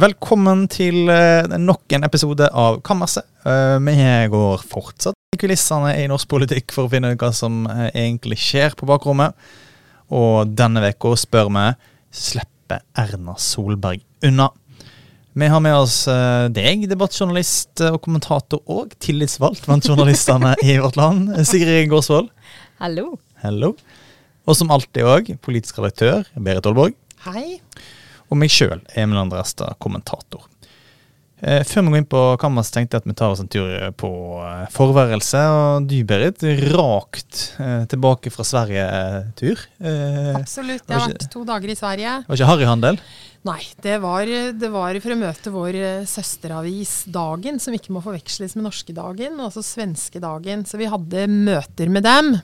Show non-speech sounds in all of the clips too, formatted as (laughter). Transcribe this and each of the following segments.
Velkommen til eh, nok en episode av Kammerset. Eh, Vi går fortsatt i kulissene i norsk politikk for å finne ut hva som eh, egentlig skjer på bakrommet. Og denne uka spør vi slipper Erna Solberg unna. Vi har med oss eh, deg, debattjournalist og kommentator og tillitsvalgt blant journalistene i vårt land, Sigrid Gårdsvold. Hallo. Hallo. Og som alltid òg, politisk redaktør Berit Aalborg. Hei. Og meg sjøl, Emil Andresta, kommentator. Eh, før vi går inn på kammers, tenkte jeg at vi tar oss en tur på eh, forværelse. Og du, Berit, rakt eh, tilbake fra Sverige-tur. Absolutt. Jeg har vært to dager i Sverige. var ikke harryhandel? Nei, det var, det var for å møte vår søsteravis Dagen, som ikke må forveksles med norske Dagen, også svenske Dagen. Så vi hadde møter med dem.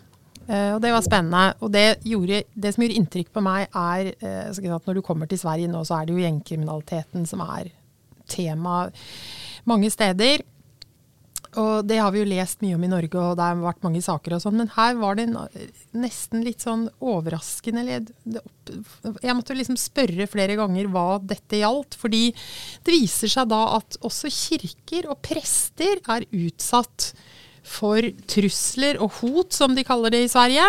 Eh, og det var spennende. Og det, gjorde, det som gjorde inntrykk på meg, er eh, at når du kommer til Sverige nå, så er det jo gjengkriminaliteten som er tema mange steder. Og det har vi jo lest mye om i Norge, og det har vært mange saker og sånn. Men her var det nesten litt sånn overraskende Jeg måtte liksom spørre flere ganger hva dette gjaldt. Fordi det viser seg da at også kirker og prester er utsatt for trusler og hot, som de kaller det i Sverige.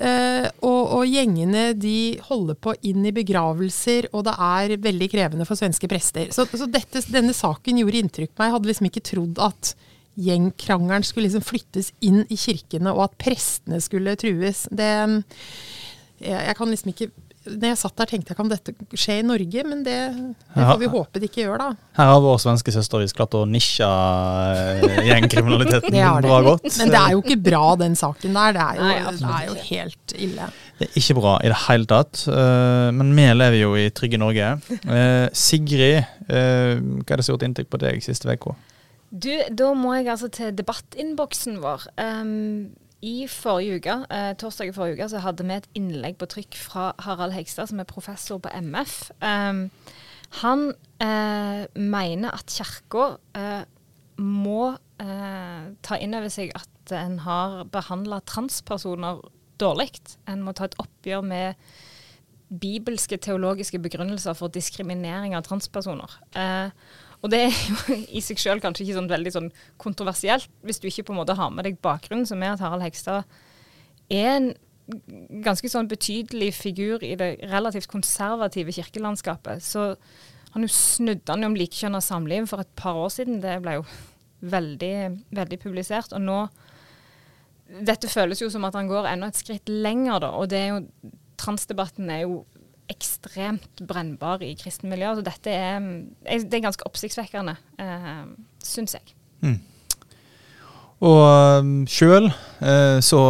Uh, og, og gjengene de holder på inn i begravelser, og det er veldig krevende for svenske prester. Så, så dette, denne saken gjorde inntrykk på meg. Jeg hadde liksom ikke trodd at gjengkrangelen skulle liksom flyttes inn i kirkene, og at prestene skulle trues. Det, jeg, jeg kan liksom ikke når jeg satt der, tenkte jeg kan dette skje i Norge, men det, det får vi håpe det ikke gjør, da. Her har vår svenske søstervis klart å nisje eh, gjengkriminaliteten (laughs) Det det. bra godt. Men det er jo ikke bra, den saken der. Det er jo, Nei, det er jo helt ille. Det er ikke bra i det hele tatt, eh, men vi lever jo i trygge Norge. Eh, Sigrid, hva er det som har gjort inntrykk på deg siste uka? Du, da må jeg altså til debattinnboksen vår. Um, I forrige uke, eh, torsdag i forrige uke, så hadde vi et innlegg på trykk fra Harald Hegstad, som er professor på MF. Eh, han eh, mener at kirka eh, må eh, ta inn over seg at en har behandla transpersoner dårlig. En må ta et oppgjør med bibelske teologiske begrunnelser for diskriminering av transpersoner. Eh, og det er jo (laughs) i seg selv kanskje ikke sånn veldig sånn kontroversielt, hvis du ikke på en måte har med deg bakgrunnen, som er at Harald Hegstad er en ganske sånn betydelig figur i det relativt konservative kirkelandskapet. Så han jo snudde han jo om likekjønna samliv for et par år siden. Det ble jo veldig, veldig publisert. Og nå Dette føles jo som at han går enda et skritt lenger, da. Og det er jo Transdebatten er jo ekstremt brennbar i kristne miljøer. Så dette er, det er ganske oppsiktsvekkende, eh, syns jeg. Og um, sjøl eh, så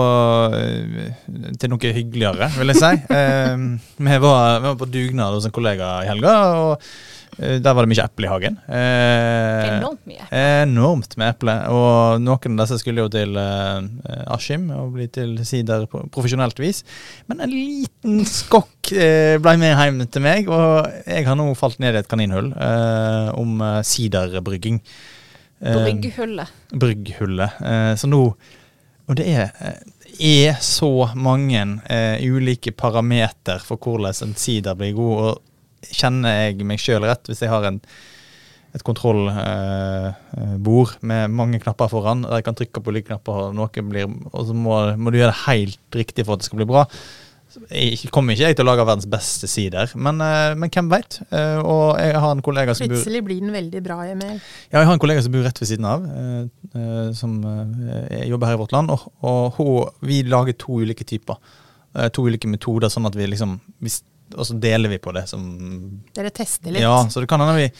eh, til noe hyggeligere, vil jeg si. (laughs) Eh, vi, var, vi var på dugnad hos en kollega i helga, og der var det mye eple i hagen. Enormt mye. Enormt med eple. Og noen av disse skulle jo til Askim og bli til sider på profesjonelt vis. Men en liten skokk ble med hjem til meg, og jeg har nå falt ned i et kaninhull om siderbrygging. Eh, Brygghullet. brygghullet. Eh, så nå Og det er, eh, er så mange ulike parameter for hvordan en sider blir god. Og kjenner jeg meg sjøl rett, hvis jeg har en, et kontrollbord eh, med mange knapper foran, der jeg kan trykke på like knapper, og noe blir, og så må, må du gjøre det helt riktig for at det skal bli bra. Jeg kommer ikke jeg til å lage verdens beste sider, men, eh, men hvem veit? Eh, og jeg har en kollega som bor Plutselig blir den veldig bra, Emil. ja, jeg har en kollega som bor rett ved siden av, eh, som jobber her i vårt land. Og, og vi lager to ulike typer. To ulike metoder, sånn at vi liksom Og så deler vi på det som Dere tester litt. Ja, så det kan hende vi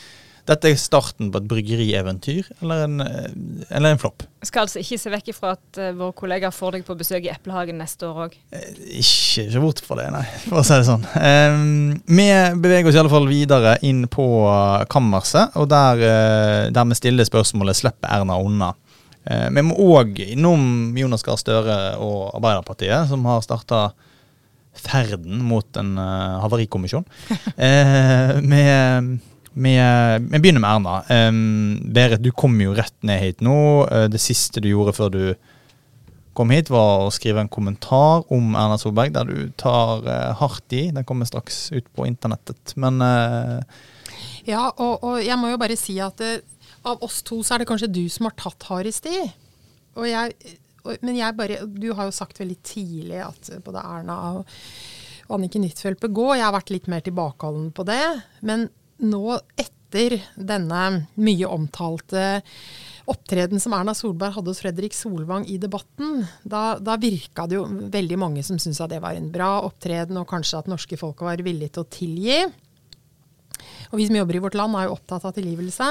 Dette er starten på et bryggerieventyr, eller en, eh, eller en flopp. Skal altså ikke se vekk ifra at uh, vår kollega får deg på besøk i Eplehagen neste år òg. Eh, Ikke se bort fra det, nei, for å si det sånn. Um, vi beveger oss i alle fall videre inn på eh, kammerset, og der, uh, der vi stiller spørsmålet 'Slipper Erna unna'? Uh, vi må òg innom Jonas Gahr Støre og Arbeiderpartiet, som har starta ferden mot en havarikommisjon. (laughs) Eh, vi, vi, begynner med Erna. Um, Berit, du kom jo rett ned hit nå. Eh, det siste du gjorde før du kom hit, var å skrive en kommentar om Erna Solberg, der du tar uh, hardt i. Den kommer straks ut på internettet. Men uh, Ja, og, og jeg må jo bare si at eh, av oss to så er det kanskje du som har tatt hardest i. Og jeg, og, men jeg bare Du har jo sagt veldig tidlig at både Erna og, Anniken Huitfeldt bør gå. Jeg har vært litt mer tilbakeholden på det. Men nå, etter denne mye omtalte opptreden som Erna Solberg hadde hos Fredrik Solvang i debatten, da, da virka det jo veldig mange som syntes at det var en bra opptreden, og kanskje at norske folk var villige til å tilgi. Og vi som jobber i vårt land, er jo opptatt av tilgivelse.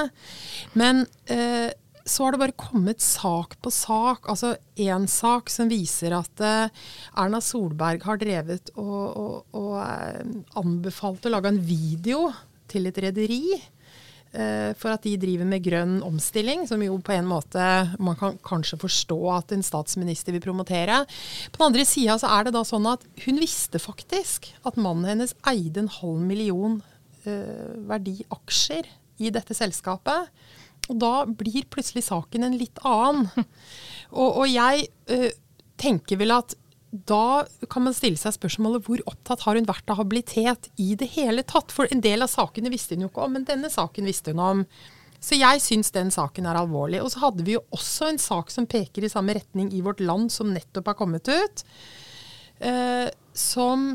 Men eh, så har det bare kommet sak på sak. Altså én sak som viser at eh, Erna Solberg har drevet og, og, og eh, anbefalt å lage en video til et rederi. eh, For at de driver med grønn omstilling, som jo på en måte man kan kanskje forstå at en statsminister vil promotere. På den andre sida så er det da sånn at hun visste faktisk at mannen hennes eide en halv million eh, verdi aksjer i dette selskapet. Og da blir plutselig saken en litt annen. (laughs) Og, og jeg eh, tenker vel at da kan man stille seg spørsmålet hvor opptatt har hun vært av habilitet i det hele tatt? For en del av sakene visste hun jo ikke om, men denne saken visste hun om. Så jeg syns den saken er alvorlig. Og så hadde vi jo også en sak som peker i samme retning i vårt land, som nettopp har kommet ut. Eh, som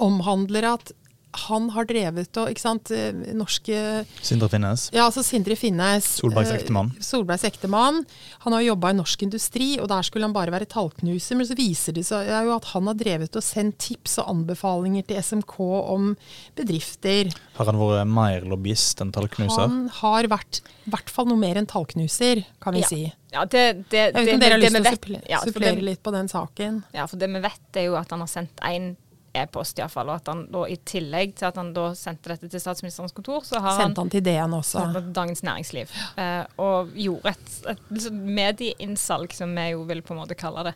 omhandler at han har drevet og ikke sant, eh, norske Sindre Finnes. ja, altså Sindre Finnes. Solbergs eh, ektemann. Solbergs ektemann. Han har jobba i norsk industri, og der skulle han bare være tallknuser. Men så viser det seg jo at han har drevet og sendt tips og anbefalinger til SMK om bedrifter. Har han vært mer lobbyist enn tallknuser? Han har vært i hvert fall noe mer enn tallknuser, kan vi Ja. si. Ja, det, det, Jeg vet ikke om dere har det lyst til å supplere, ja, supplere det- litt på den saken. Ja, for det vi vet er jo at han har sendt én e-post, iallfall. Og at han da i tillegg til at han da sendte dette til statsministerens kontor, så har han Sendte han til DN også. sendt Dagens Næringsliv. Eh, og gjorde et, et liksom medieinnsalg, som vi jo vil på en måte kalle det.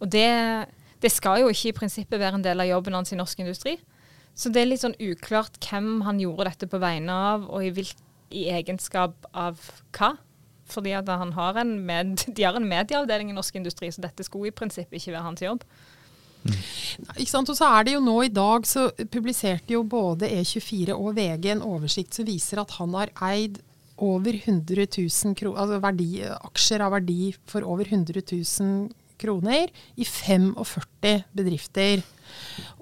Og det, det skal jo ikke i prinsippet være en del av jobben hans i norsk industri. Så det er litt sånn uklart hvem han gjorde dette på vegne av, og i, hvil, i egenskap av hva. Fordi at han har en med, (laughs) de har en medieavdeling i norsk industri, så dette skulle i prinsippet ikke være hans jobb. Ikke sant? Og så er det jo nå i dag, så publiserte jo både E24 og VG en oversikt som viser at han har eid over 100 000 kroner, altså verdi, aksjer av verdi for over 100 000 kroner i 45 bedrifter.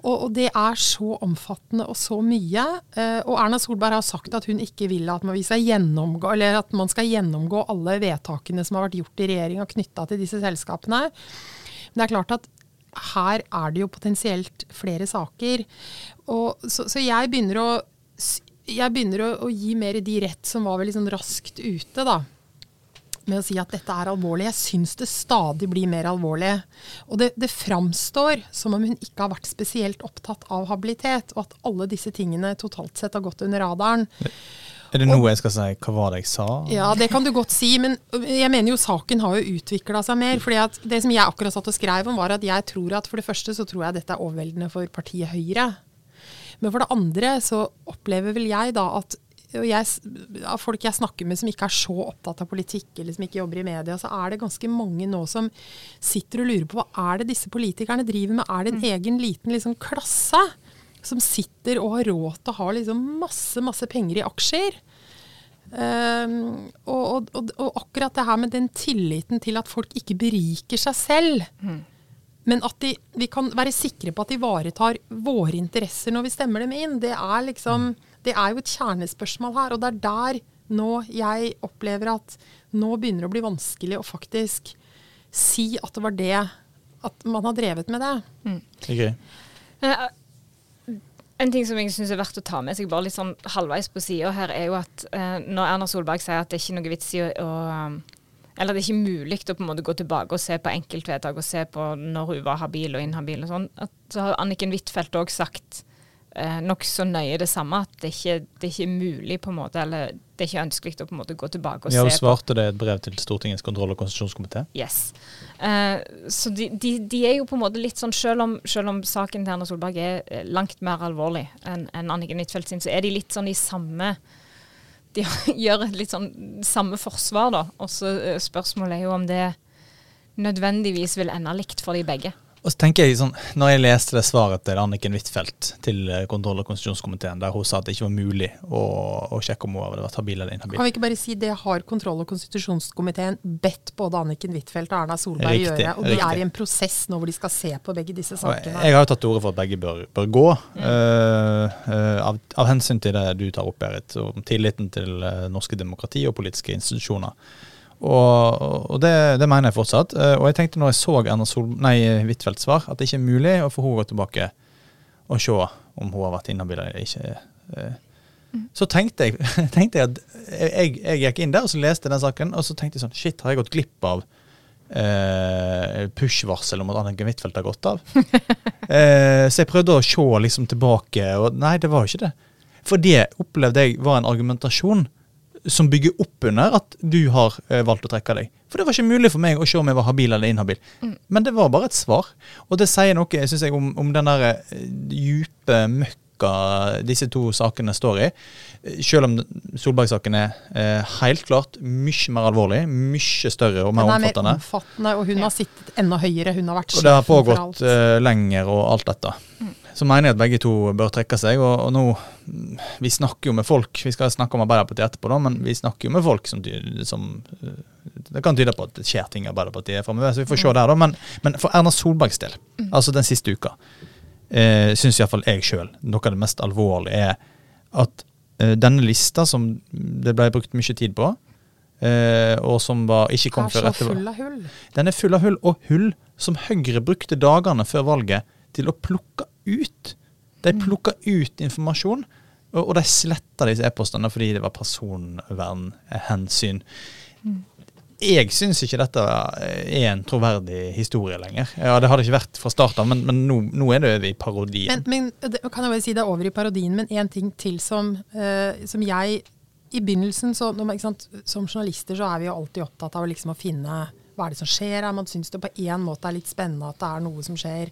Og, og det er så omfattende og så mye. Eh, og Erna Solberg har sagt at hun ikke vil at man, skal gjennomgå, at man skal gjennomgå alle vedtakene som har vært gjort i regjeringa knytta til disse selskapene. Men det er klart at her er det jo potensielt flere saker. Og, så, så jeg begynner å jeg begynner å, å gi mer de rett som var veldig sånn raskt ute, da. Med å si at dette er alvorlig. Jeg syns det stadig blir mer alvorlig. Og det, det framstår som om hun ikke har vært spesielt opptatt av habilitet, og at alle disse tingene totalt sett har gått under radaren. Er det noe jeg skal si hva var det jeg sa? Ja, det kan du godt si, men jeg mener jo saken har jo utvikla seg mer. fordi at Det som jeg akkurat satt og skrev om, var at jeg tror at for det første så tror jeg dette er overveldende for partiet Høyre. Men for det andre så opplever vel jeg da at og jeg, av folk jeg snakker med som ikke er så opptatt av politikk, eller som ikke jobber i media, så er det ganske mange nå som sitter og lurer på hva er det disse politikerne driver med. Er det en egen liten liksom, klasse som sitter og har råd til å ha liksom, masse, masse penger i aksjer? Um, og, og, og, akkurat det her med den tilliten til at folk ikke beriker seg selv, men at de, vi kan være sikre på at de ivaretar våre interesser når vi stemmer dem inn, det er liksom Det er jo et kjernespørsmål her. Og det er der nå jeg opplever at nå begynner det å bli vanskelig å faktisk si at det var det At man har drevet med det. Mm. Eh, En ting som jeg syns er verdt å ta med seg bare litt sånn halvveis på sida her, er jo at eh, når Erna Solberg sier at det er ikke noe vits i å, å Eller det er ikke mulig å på en måte gå tilbake og se på enkeltvedtak og se på når hun var habil og inhabil og sånn, så har Anniken Huitfeldt òg sagt eh, nokså nøye det samme, at det ikke det er mulig på en måte, eller det er ikke ønskelig å på en måte gå tilbake og Ja, har se på svarte det i et brev til Stortingets kontroll- og konstitusjonskomité. Yes. Eh, så de, de, de er jo på en måte litt sånn, selv om, selv om saken til Erna Solberg er eh, langt mer alvorlig enn en Anniken Huitfeldt sin, så er de litt sånn i samme De (laughs) gjør et litt sånn samme forsvar, da. Og så eh, spørsmålet er jo om det nødvendigvis vil ende likt for de begge. Og så tenker jeg sånn, når jeg leste det svaret til Anniken Huitfeldt til eh, kontroll- og konstitusjonskomiteen, der hun sa at det ikke var mulig å, å sjekke om hun hadde vært habil eller inhabil Kan vi ikke bare si det har kontroll- og konstitusjonskomiteen bedt både Anniken Huitfeldt og Erna Solberg Riktig, gjøre? Og de riktig. er i en prosess nå hvor de skal se på begge disse sakene. Jeg har jo tatt til orde for at begge bør, bør gå, mm. uh, uh, av, av hensyn til det du tar opp, Berit, om tilliten til uh, norske demokrati og politiske institusjoner. Og, og det, det mener jeg fortsatt. Eh, og jeg tenkte når jeg så Erna Sol nei, Huitfeldts svar, at det ikke er mulig å få henne gå tilbake og se om hun har vært inhabil eller ikke. Eh, Så tenkte jeg, (laughs) tenkte jeg at jeg, jeg gikk inn der og så leste den saken, og så tenkte jeg sånn Shit, har jeg gått glipp av eh, push-varsel om at Anniken Huitfeldt har gått av? (laughs) eh, så jeg prøvde å se liksom tilbake, og nei, det var jo ikke det. For det opplevde jeg var en argumentasjon som bygger opp under at du har eh, valgt å trekke deg. For det var ikke mulig for meg å se om jeg var habil eller inhabil. Men det var bare et svar. Og det sier noe synes jeg, om, om den der djupe dype møkka disse to sakene står i. Selv om Solberg-saken er eh, helt klart mye mer alvorlig, mye større og Den mer er mer omfattende. omfattende, og hun har sittet enda høyere. Hun har vært Og det har pågått eh, lenger og alt dette. Så mener jeg at begge to bør trekke seg. Og, og nå mm, Vi snakker jo med folk, vi skal snakke om Arbeiderpartiet etterpå, da, men vi snakker jo med folk som, som eh, Det kan tyde på at det skjer ting i Arbeiderpartiet framover, så vi får se der, da. Men, men for Erna Solbergs del, altså den siste uka, eh, syns iallfall jeg sjøl noe av det mest alvorlige er at eh, denne lista som det ble brukt mye tid på, eh, og som var, ikke kom før etter full av hull. den er full av hull, og hull som Høyre brukte dagene før valget til å plukke ut. De plukka ut informasjon, og, og de sletta disse e-postene fordi det var personvernhensyn. Jeg syns ikke dette er en troverdig historie lenger. Ja, Det hadde ikke vært fra start av, men, men nå, nå er det over i parodien. Men, men det, kan jeg bare si det er over i parodien, men én ting til som, eh, som jeg I begynnelsen, så, når man, sant, som journalister, så er vi jo alltid opptatt av liksom å finne hva er det som skjer her. Man syns det på en måte er litt spennende at det er noe som skjer.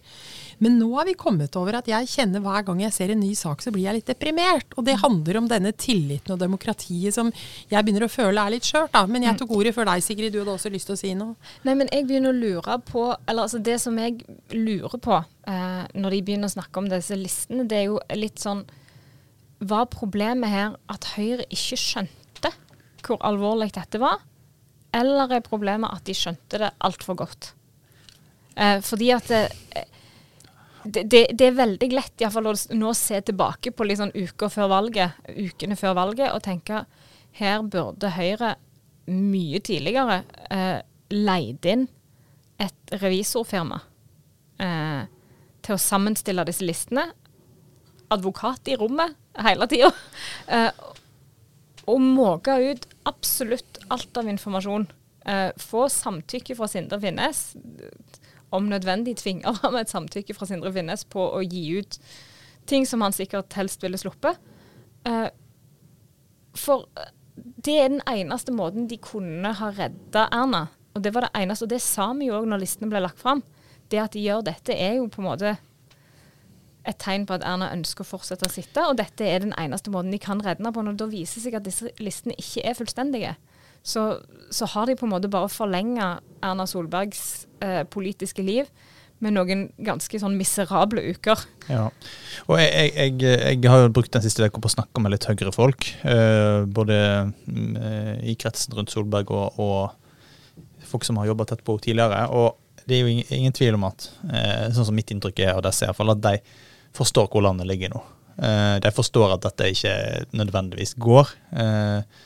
Men nå har vi kommet over at jeg kjenner hver gang jeg ser en ny sak, så blir jeg litt deprimert. Og det handler om denne tilliten og demokratiet som jeg begynner å føle er litt skjørt. da. Men jeg tok ordet før deg, Sigrid. Du hadde også lyst til å si noe. Nei, men jeg begynner å lure på Eller altså det som jeg lurer på eh, når de begynner å snakke om disse listene, det er jo litt sånn Var problemet her at Høyre ikke skjønte hvor alvorlig dette var? Eller er problemet at de skjønte det altfor godt? Eh, fordi at det, det, det, det er veldig lett i fall, å nå se tilbake på sånn uker før valget, ukene før valget og tenke her burde Høyre mye tidligere eh, leid inn et revisorfirma eh, til å sammenstille disse listene. Advokat i rommet hele tida. (laughs) Eh, og måke ut absolutt alt av informasjon. Eh, få samtykke fra Sindre Finnes. Om nødvendig tvinger ham et samtykke fra Sindre Finnes på å gi ut ting som han sikkert helst ville sluppet. Eh, for eh, det er den eneste måten de kunne ha redda Erna. Og det var det eneste, og det sa vi jo òg når listene ble lagt fram. Det at de gjør dette, er jo på en måte et tegn på at Erna ønsker å fortsette å sitte, og dette er den eneste måten de kan redde henne på. Når det viser seg at disse listene ikke er fullstendige, så, så har de på en måte bare forlenga Erna Solbergs eh, politiske liv med noen ganske sånn miserable uker. Ja. Og jeg, jeg, jeg, jeg har jo brukt den siste uka på å snakke med litt høyere folk. eh, både eh, i kretsen rundt Solberg og, og folk som har jobba tett på henne tidligere. Og det er jo ingen, ingen tvil om at, eh, sånn som mitt inntrykk er av disse, i hvert fall, at de forstår hvor landet ligger nå. Eh, de forstår at dette ikke nødvendigvis går. Eh,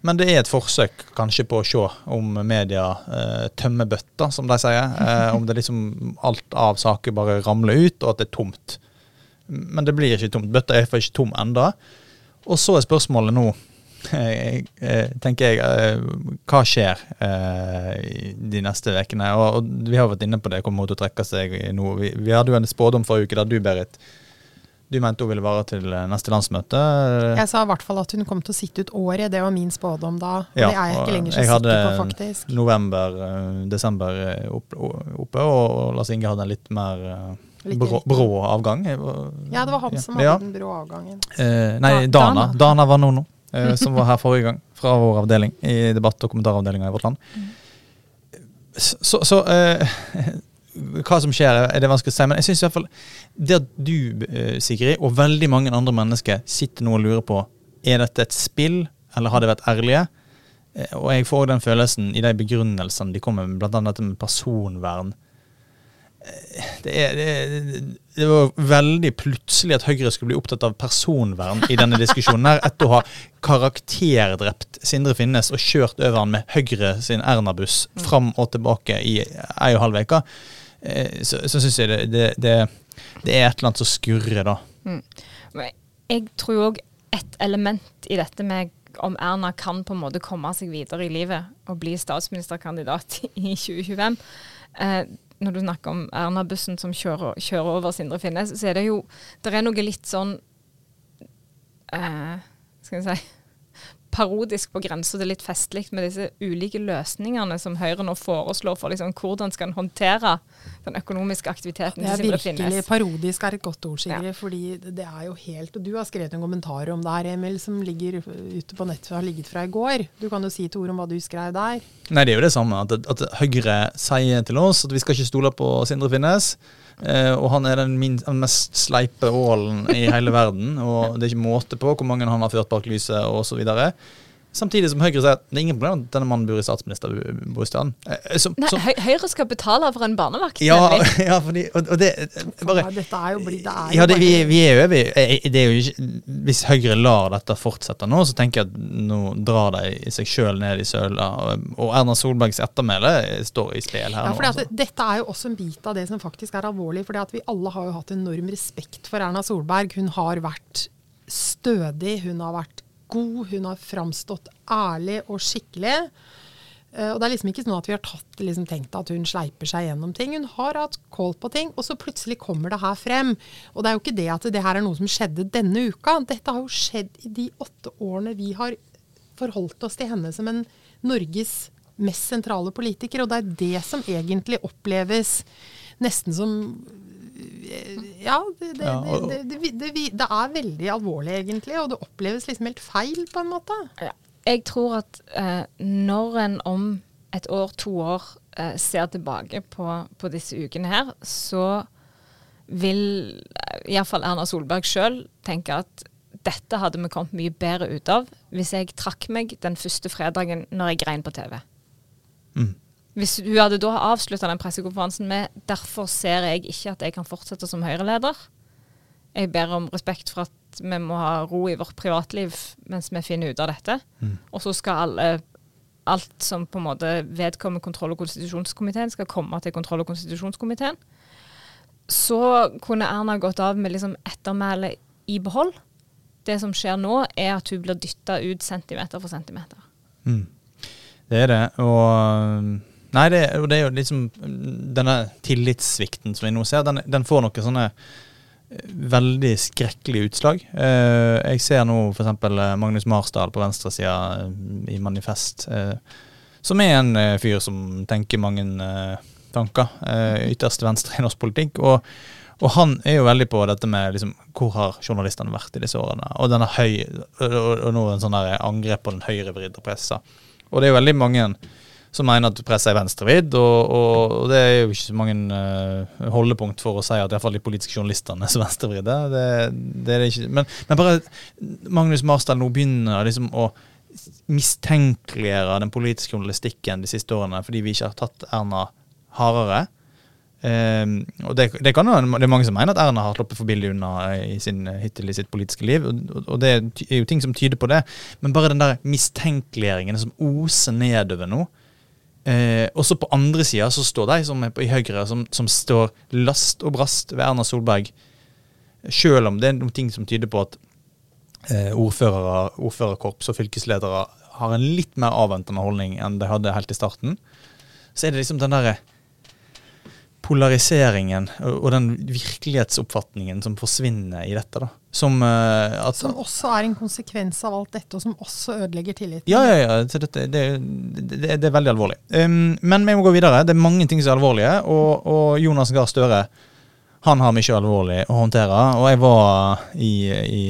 men det er et forsøk kanskje på å se om media eh, tømmer bøtta, som de sier. Om det liksom alt av saker bare ramler ut, og at det er tomt. Men det blir ikke tomt. Bøtta er for ikke tom enda. Og så er spørsmålet nå, tenker jeg, eh, hva skjer eh, de neste ukene? Og, og vi har vært inne på det, kommer hun til å trekke seg nå. Vi, vi hadde jo en spådom forrige uke der du, Berit, du mente hun ville vare til eh, neste landsmøte. Jeg sa i hvert fall at hun kom til å sitte ut året. Det var min spådom da. Og Ja, det er jeg ikke lenger så hadde sikker på, faktisk. november, eh, desember eh, oppe, og, Lars Inge hadde en litt mer eh, brå, brå avgang. Ja, det var han som hadde Ja. den brå avgangen. Eh, nei, Dana. Dana. Dana var Nono, eh, som var her forrige gang. Fra vår avdeling i debatt- og kommentaravdelinga i vårt land. Så, så eh, hva som skjer, er det vanskelig å si. Men jeg synes i hvert fall det at du, eh, Sigrid, og veldig mange andre mennesker sitter nå og lurer på er dette et spill, eller har de vært ærlige. Eh, og jeg får den følelsen i de begrunnelsene de kommer med, bl.a. dette med personvern. Det, er, det, det, var veldig plutselig at Høyre skulle bli opptatt av personvern i denne diskusjonen. her, Etter å ha karakterdrept Sindre Finnes og kjørt over han med Høyre sin Erna-buss mm. fram og tilbake i ei og halv uke, eh, så, så syns jeg det, det, det, er et eller annet som skurrer, da. Mm. Jeg tror òg et element i dette med om Erna kan på en måte komme seg videre i livet og bli statsministerkandidat (laughs) i 2025. Eh, når du snakker om Erna-bussen som kjører, kjører, over Sindre Finnes, så er det jo Det er noe litt sånn eh, Skal vi si parodisk på grensa til litt festlig med disse ulike løsningene som Høyre nå foreslår for liksom, hvordan skal en håndtere den økonomiske aktiviteten. Det er virkelig parodisk er et godt ord, Sigrid. Ja. fordi det er jo helt Og du har skrevet en kommentar om det her, Emil, som ligger ute på nettet, har ligget fra i går. Du kan jo si to ord om hva du skrev der. Nei, det er jo det samme. At, at Høyre sier til oss at vi skal ikke stole på Sindre Finnes. Uh, og han er den, minst, den mest sleipe ålen i hele verden. Og det er ikke måte på hvor mange han har ført bak lyset osv. Samtidig som Høyre sier at det er ingen problem at denne mannen bor i statsministerbostaden. Eh, Nei, Høyre skal betale for en barnevakt? Ja, (laughs) ja fordi, og, og det bare, Dette er jo blitt det er ja, det, vi, vi, er. Det er jo ikke, hvis Høyre lar dette fortsette nå, så tenker jeg at nå drar de seg sjøl ned i søla. Og Erna Solbergs ettermæle står i spill her ja, nå. Altså. Dette er jo også en bit av det som faktisk er alvorlig. fordi vi alle har jo hatt enorm respekt for Erna Solberg. Hun har vært stødig, hun har vært god, hun har framstått ærlig og skikkelig. Uh, og det er liksom ikke sånn at vi har tatt, liksom, tenkt at hun sleiper seg gjennom ting. Hun har hatt kål på ting, og så plutselig kommer det her frem. Og det er jo ikke det at det her er noe som skjedde denne uka. Dette har jo skjedd i de åtte årene vi har forholdt oss til henne som en Norges mest sentrale politiker. Og det er det som egentlig oppleves nesten som ja, det, det, det, det, er veldig alvorlig, egentlig. Og det oppleves liksom helt feil, på en måte. Ja. Jeg tror at eh, når en om et år, to år, eh, ser tilbake på, på, disse ukene her, så vil eh, iallfall Erna Solberg sjøl tenke at dette hadde vi kommet mye bedre ut av hvis jeg trakk meg den første fredagen når jeg grein på TV. Hvis hun hadde da avslutta den pressekonferansen med 'derfor ser jeg ikke at jeg kan fortsette som Høyre-leder'. Jeg ber om respekt for at vi må ha ro i vårt privatliv mens vi finner ut av dette. Mm. Og så skal alle, alt som på en måte vedkommer kontroll- og konstitusjonskomiteen, skal komme til kontroll- og konstitusjonskomiteen. Så kunne Erna gått av med liksom ettermælet i behold. Det som skjer nå, er at hun blir dytta ut centimeter for centimeter. Mm. Det er det. Og Nei, det, det, er jo liksom Denne tillitssvikten som vi nå ser, den, den får noen sånne eh, veldig skrekkelige utslag. Eh, jeg ser nå f.eks. Eh, Magnus Marsdal på venstresida i Manifest, som er en fyr som tenker mange tanker. Ytterst venstre i norsk politikk. og og han er jo veldig på dette med liksom, hvor har journalistene vært i disse årene. Og denne høy, og, og nå en sånn angrep på den høyrevridde pressa. Og det er jo veldig mange som mener at presset er venstrevidd. Og, og, og, det er jo ikke så mange uh, holdepunkt for å si at iallfall de politiske journalistene er så venstrevridde. Det, det, er det ikke. Men, men, bare Magnus Marsdal nå begynner liksom å mistenkeliggjøre den politiske journalistikken de siste årene fordi vi ikke har tatt Erna hardere. Um, og det, det, kan det er mange som mener at Erna har sluppet for billig unna i sin, hittil i sitt politiske liv. Og, og, det er jo ting som tyder på det. Men bare den der mistenkeliggjøringen som oser nedover nå, Eh, også på andre sida så står de som er på, i Høyre, som, som, står last og brast ved Erna Solberg. Selv om det er noen ting som tyder på at eh, ordførere, ordførerkorps og fylkesledere har en litt mer avventende holdning enn de hadde helt i starten, så er det liksom den derre polariseringen og, den virkelighetsoppfatningen som forsvinner i dette. da. Som, uh, at, som også er en konsekvens av alt dette, og som også ødelegger tilliten. Ja, ja, ja. Dette, det, det, det, er veldig alvorlig. Um, men vi må gå videre. Det er mange ting som er alvorlige. Og, og Jonas Gahr Støre han har mye alvorlig å håndtere. Og jeg var i, i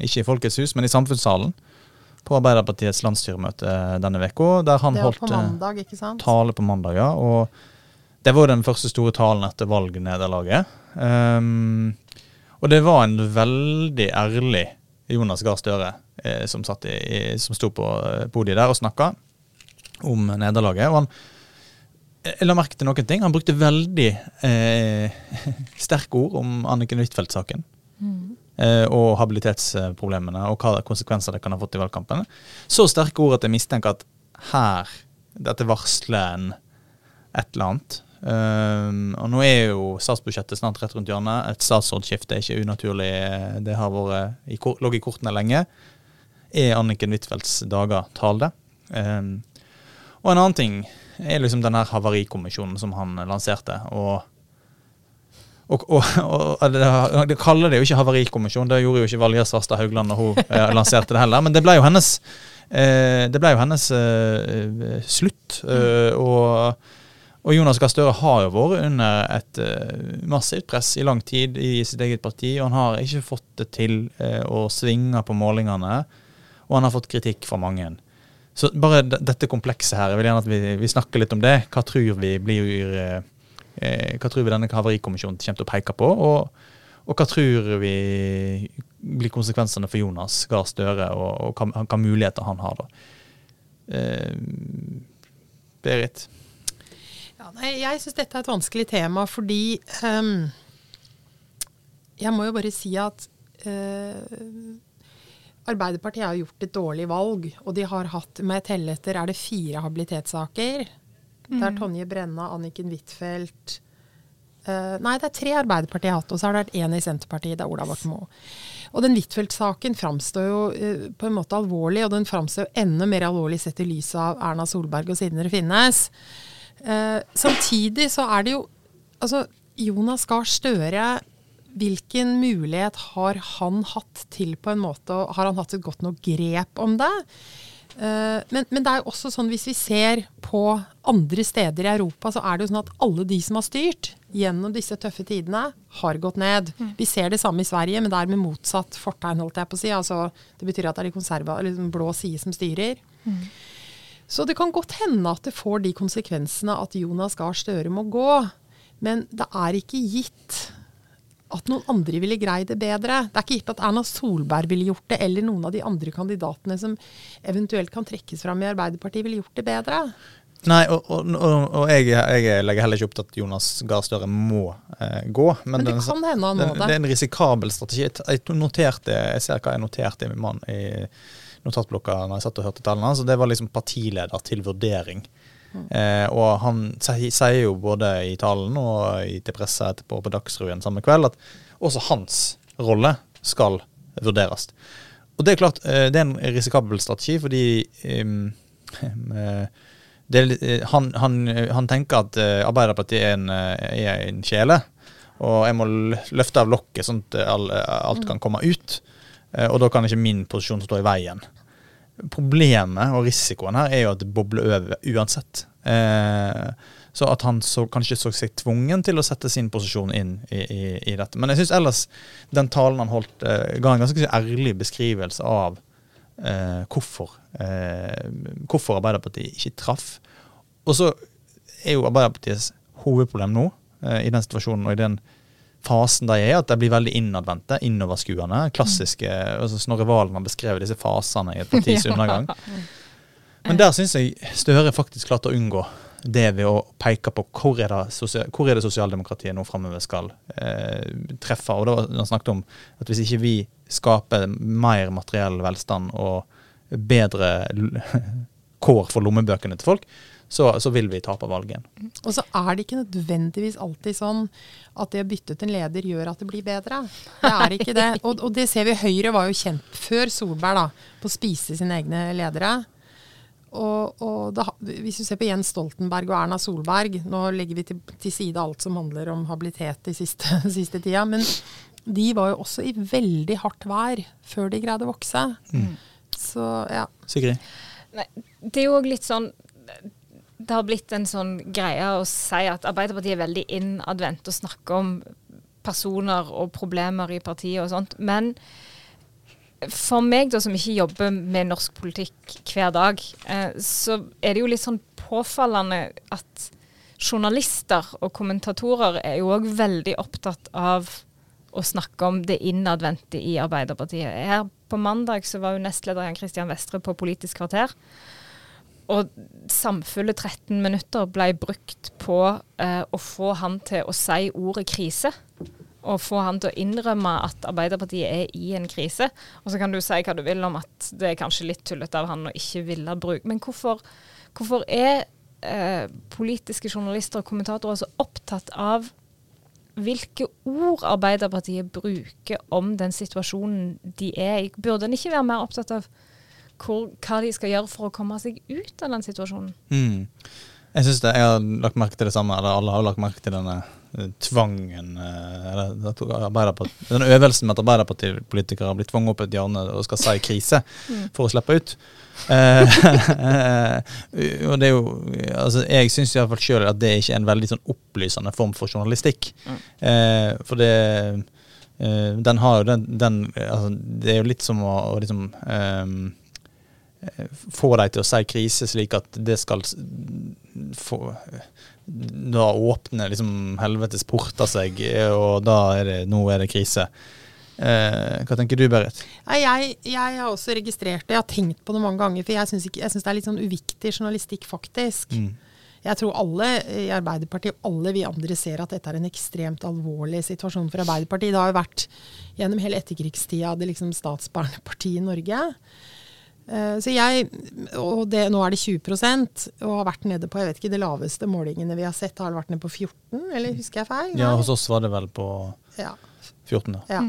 ikke i Folkets hus, men i Samfunnssalen på Arbeiderpartiets landsstyremøte denne uka. Der han holdt på mandag, tale på mandag. ja, og Det var jo den første store talen etter valgnederlaget. Um, og det var en veldig ærlig Jonas Gahr Støre eh, som, i, som sto på eh, podiet der og snakka om nederlaget. Og han jeg la merke til noen ting. Han brukte veldig eh, (laughs) sterke ord om Anniken Huitfeldt-saken. Mm. Eh, og habilitetsproblemene og hva konsekvenser det kan ha fått i valgkampen. Så sterke ord at jeg mistenker at her, dette varsler en et eller annet. Um, og nå er jo statsbudsjettet snart rett rundt hjørnet. Et statsrådsskifte er ikke unaturlig. Det har vært i, lå i kortene lenge. Er Anniken Huitfeldts dager talde? Um, og en annen ting er liksom den her havarikommisjonen som han lanserte. og og, og, og det, det, kaller det jo ikke havarikommisjon, det gjorde jo ikke Valgerd Svarstad Haugland når hun eh, lanserte det heller. Men det ble jo hennes, eh, det ble jo hennes eh, slutt. Eh, og, og, Jonas Gahr Støre har jo vært under et uh, massivt press i lang tid i sitt eget parti. Og han har ikke fått det til uh, å svinge på målingene. Og han har fått kritikk fra mange. Så bare dette komplekset her, jeg vil gjerne at vi, vi snakker litt om det. Hva tror vi blir uh, hva tror vi denne havarikommisjonen kommer til å peke på? Og, og, hva tror vi blir konsekvensene for Jonas Gahr Støre, og, og hva, hva, muligheter han har da? Berit? Ja, nei, jeg syns dette er et vanskelig tema fordi um, Jeg må jo bare si at uh, Arbeiderpartiet har gjort et dårlig valg, og de har hatt med telle etter er det fire habilitetssaker. Mm. Det er Tonje Brenna, Anniken Huitfeldt uh, Nei, det er tre Arbeiderpartiet har hatt, og så har det vært én i Senterpartiet. Det er Ola Borten Moe. Og den Huitfeldt-saken framstår jo uh, på en måte alvorlig, og den framstår jo enda mer alvorlig sett i lys av Erna Solberg og Sindre Finnes. Uh, samtidig så er det jo Altså, Jonas Gahr Støre hvilken mulighet har han hatt til på en måte og Har han hatt et godt nok grep om det? Eh, men, men, det er jo også sånn hvis vi ser på andre steder i Europa, så er det jo sånn at alle de som har styrt gjennom disse tøffe tidene, har gått ned. Mm. Vi ser det samme i Sverige, men det er med motsatt fortegn, holdt jeg på å si. Altså, det betyr at det er de konserva, eller den blå side som styrer. Mm. Så det kan godt hende at det får de konsekvensene at Jonas Gahr Støre må gå. Men det er ikke gitt at noen andre ville greid det bedre. Det er ikke gitt at Erna Solberg ville gjort det, eller noen av de andre kandidatene som eventuelt kan trekkes fram i Arbeiderpartiet, ville gjort det bedre. Nei, og, og, og jeg, jeg, legger heller ikke opp til at Jonas Gahr Støre må eh, gå. Men, men det den, kan hende han må det. Det er en risikabel strategi. Jeg noterte, jeg ser hva jeg noterte i min mann i notatblokka når jeg satt og hørte tallene. Så det var liksom partileder til vurdering. Eh, og han sier jo både i talen og til pressa etterpå på Dagsrevyen samme kveld at også hans rolle skal vurderes. Og det er klart, eh, det er en risikabel strategi, fordi um, det, han, han, han, tenker at eh, Arbeiderpartiet er en, er en, kjele, og jeg må løfte av lokket sånn at alt kan komme ut. Og da kan ikke min posisjon stå i veien. Problemet og risikoen her er jo at det bobler over uansett. Eh, så at han så, kanskje så seg tvungen til å sette sin posisjon inn i, i, i dette. Men jeg syns ellers den talen han holdt, eh, ga en ganske ærlig beskrivelse av eh, hvorfor, eh, hvorfor Arbeiderpartiet ikke traff. Og så er jo Arbeiderpartiets hovedproblem nå, eh, i den situasjonen og i den fasen de er, at de blir veldig innadvendte, innoverskuende. Klassiske altså Snorre Valen har beskrevet disse fasene i et partis (laughs) undergang. Men der syns jeg Støre faktisk klarte å unngå det ved å peke på hvor er det, hvor er det sosialdemokratiet nå framover skal eh, treffe. Og da han snakket om at hvis ikke vi skaper mer materiell velstand og bedre (laughs) kår for lommebøkene til folk, så, så, vil vi tape valget. Og så er det ikke nødvendigvis alltid sånn at det å bytte ut en leder gjør at det blir bedre. Det er ikke det. Og, og det ser vi. Høyre var jo kjent før Solberg da, på å spise sine egne ledere. Og, og da, hvis du ser på Jens Stoltenberg og Erna Solberg Nå legger vi til, til side alt som handler om habilitet i siste, (laughs) siste, tida. Men de var jo også i veldig hardt vær før de greide å vokse. Mm. Så ja. Sigrid? Nei, det er jo òg litt sånn det har blitt en sånn greie å si at Arbeiderpartiet er veldig innadvendt og snakker om personer og problemer i partiet og sånt. Men for meg, da, som ikke jobber med norsk politikk hver dag, eh, så er det jo litt sånn påfallende at journalister og kommentatorer er jo òg veldig opptatt av å snakke om det innadvendte i Arbeiderpartiet. Her på mandag så var jo nestleder Jan Christian Vestre på Politisk kvarter. Og samfulle 13 minutter ble brukt på eh, å få han til å si ordet krise. Og få han til å innrømme at Arbeiderpartiet er i en krise. Og så kan du si hva du vil om at det er kanskje litt tullete av han å ikke ville bruke Men hvorfor, hvorfor er eh, politiske journalister og kommentatorer så opptatt av hvilke ord Arbeiderpartiet bruker om den situasjonen de er i? Burde en ikke være mer opptatt av hvor, hva de skal gjøre for å komme seg ut av den situasjonen. Mm. Jeg synes det, jeg har lagt merke til det samme, eller alle har lagt merke til denne uh, tvangen eller, Den øvelsen med at Arbeiderpartipolitikere blitt tvunget opp et hjørne og skal si krise mm. for å slippe ut. Uh, (laughs) og det er jo altså Jeg syns iallfall sjøl at det ikke er en veldig sånn opplysende form for journalistikk. Mm. for det den har jo den, den altså, Det er jo litt som å, å liksom um, få dem til å si krise, slik at det skal få Da åpner liksom helvetes porter seg, og da er det nå er det krise. Eh, hva tenker du, Berit? Jeg, jeg, har også registrert det. Jeg har tenkt på det mange ganger. For jeg syns det er litt sånn uviktig journalistikk, faktisk. Mm. Jeg tror alle i Arbeiderpartiet, alle vi andre, ser at dette er en ekstremt alvorlig situasjon for Arbeiderpartiet. Det har jo vært gjennom hele etterkrigstida det liksom statsbærende partiet i Norge. Eh, så jeg, og det, Nå er det 20% og har vært nede på jeg vet ikke, de laveste målingene vi har sett, har vært nede på 14, eller husker jeg feil? Ja, hos oss var det vel på ja. 14, da. Ja.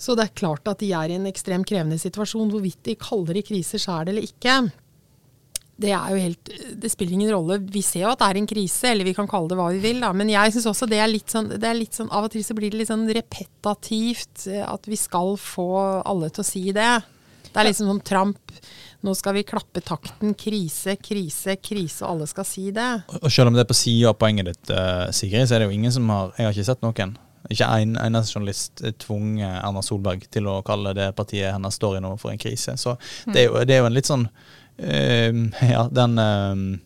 Så det er klart at de er i en ekstremt krevende situasjon. Hvorvidt de kaller det kriser sjøl eller ikke, det, er jo helt, det spiller ingen rolle. Vi ser jo at det er en krise, eller vi kan kalle det hva vi vil. Da. Men jeg syns også det er, litt sånn, det er litt sånn Av og til så blir det litt sånn repetativt at vi skal få alle til å si det. Det er liksom sånn Tramp. Nå skal vi klappe takten. Krise, krise, krise. Og alle skal si det. Og selv om det er på sida av poenget ditt, uh, Sigrid, så er det jo ingen som har Jeg har ikke sett noen. Ikke en eneste journalist tvunget Erna Solberg til å kalle det partiet hennes står i nå for en krise. Så det er jo, det er jo en litt sånn øh, Ja, den uh,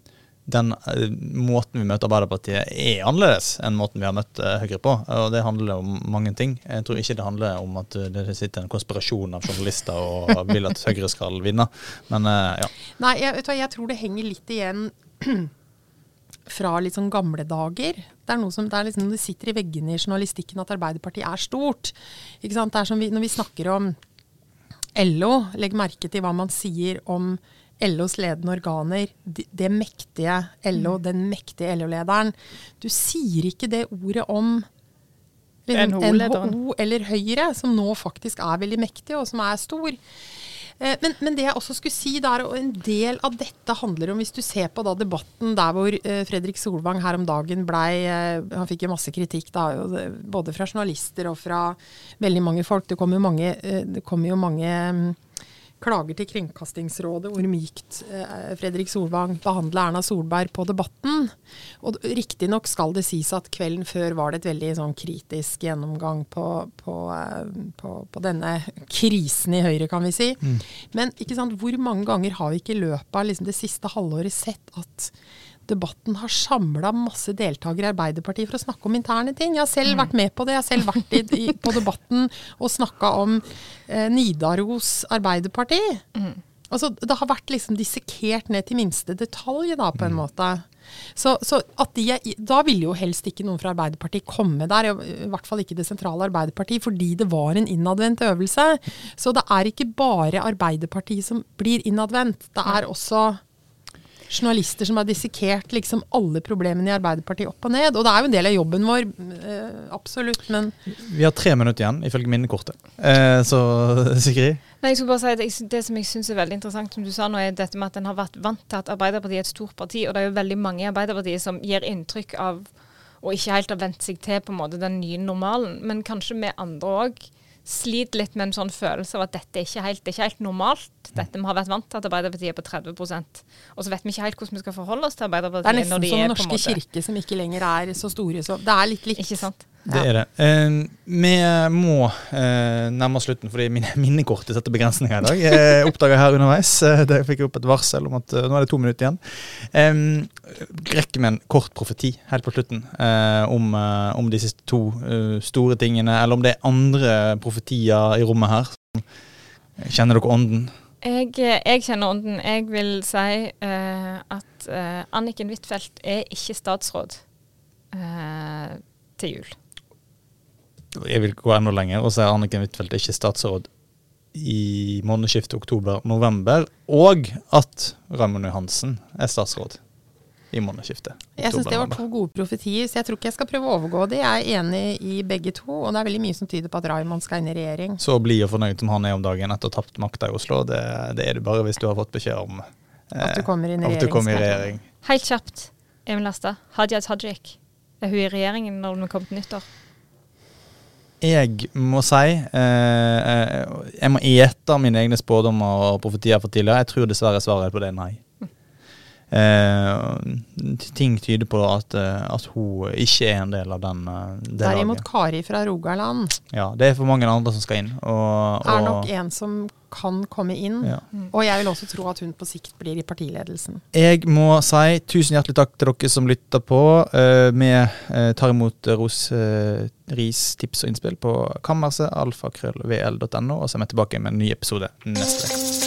den uh, måten vi møter Arbeiderpartiet er annerledes enn måten vi har møtt uh, Høyre på. Og det handler om mange ting. Jeg tror ikke det handler om at uh, det sitter en konspirasjon av journalister og vil at Høyre skal vinne. Men ja. Nei, jeg, jeg, tror det henger litt igjen (clears throat) fra litt sånn gamle dager. Det er noe som, det er liksom, det sitter i veggene i journalistikken at Arbeiderpartiet er stort. Ikke sant? Det er som vi, Når vi snakker om LO, legg merke til hva man sier om LOs ledende organer, det mektige LO, mm. den mektige LO-lederen. Du sier ikke det ordet om liksom, NHO eller Høyre, som nå faktisk er veldig mektig, og som er stor. Eh, men, men, det jeg også skulle si, der, og en del av dette handler om Hvis du ser på da debatten der hvor eh, Fredrik Solvang her om dagen blei eh, Han fikk jo masse kritikk, da, både fra journalister og fra veldig mange folk. Det kom jo mange, det kom jo mange mm, klager til Kringkastingsrådet hvor mykt eh, Fredrik Solvang behandler Erna Solberg på Debatten. Og Riktignok skal det sies at kvelden før var det et veldig sånn kritisk gjennomgang på, på, eh, på, på, denne krisen i Høyre, kan vi si. Mm. Men sant, hvor mange ganger har vi ikke i løpet av liksom, det siste halvåret sett at debatten har samla masse deltakere i Arbeiderpartiet for å snakke om interne ting. Jeg har selv vært med på det. Jeg har selv vært i, i, på debatten og snakka om eh, Nidaros Arbeiderparti. Mm. Altså, det har vært liksom dissekert ned til minste detalj, da, på en mm. måte. Så, så de, Da ville jo helst ikke noen fra Arbeiderpartiet komme der, i hvert fall ikke det sentrale Arbeiderpartiet, fordi det var en innadvendt øvelse. Så det er ikke bare Arbeiderpartiet som blir innadvendt. Det er også journalister som har dissekert liksom alle problemene i Arbeiderpartiet opp og ned. Og det er jo en del av jobben vår, eh, absolutt, men Vi har tre minutter igjen, ifølge minnekortet. Eh, så (laughs) Sigrid? Nei, jeg skulle bare si at jeg, Det som jeg syns er veldig interessant, som du sa nå, er dette med at en har vært vant til at Arbeiderpartiet er et stort parti. Og det er jo veldig mange i Arbeiderpartiet som gir inntrykk av og ikke helt har vent seg til på en måte den nye normalen. Men kanskje vi andre òg sliter litt med en sånn følelse av at dette er ikke helt, det er ikke helt normalt. Dette Vi har vært vant til at Arbeiderpartiet er på 30 og så vet vi ikke helt hvordan vi skal forholde oss til Arbeiderpartiet. Det er nesten som de Den norske kirke som ikke lenger er så store. Så det er litt likt. Ikke sant? Det er det. Eh, vi må eh, nærme oss slutten, fordi mine (laughs) minnekortet setter begrensninger i dag. Jeg oppdaga her underveis. (laughs) Jeg fikk opp et varsel om at eh, nå er det to minutter igjen. Eh, rekker vi en kort profeti helt på slutten eh, om, eh, om de siste to eh, store tingene, eller om det er andre profetier i rommet her. Kjenner dere ånden? Jeg, eh, jeg kjenner ånden. Jeg vil si eh, at eh, Anniken Huitfeldt er ikke statsråd eh, til jul. Jeg vil gå enda lenger og si at Anniken Huitfeldt er ikke statsråd i månedsskiftet oktober-november, og at Raymond Johansen er statsråd i månedsskiftet. Jeg syns det var to gode profetier, så jeg tror ikke jeg skal prøve å overgå det. Jeg er enig i begge to, og det er veldig mye som tyder på at Raymond skal inn i regjering. Så blid og fornøyd som han er om dagen etter å ha tapt makta i Oslo, det, det er du bare hvis du har fått beskjed om eh, At du kommer inn i at du kommer i regjering. regjering. Helt kjapt, Emil Asta. Hadia Tajik. Er hun i regjeringen når vi kommer til nyttår? Jeg må si eh, eh, Jeg må ete mine egne spådommer og profetier for tidligere. Jeg tror dessverre svaret på det er nei. Eh, ting tyder på at, eh, at hun ikke er en del av den, eh, det Derimot laget. Kari fra Rogaland Ja, det er for mange andre som skal inn. Og, er og, nok en som kan komme inn. ja. Og jeg vil også tro at hun på sikt blir i partiledelsen. Jeg må si tusen hjertelig takk til dere som lytter på. Eh, Vi eh, tar imot ros, eh, ris, tips og innspill på kammerset, alfakrøllvl.no, og så er vi tilbake med en ny episode neste uke.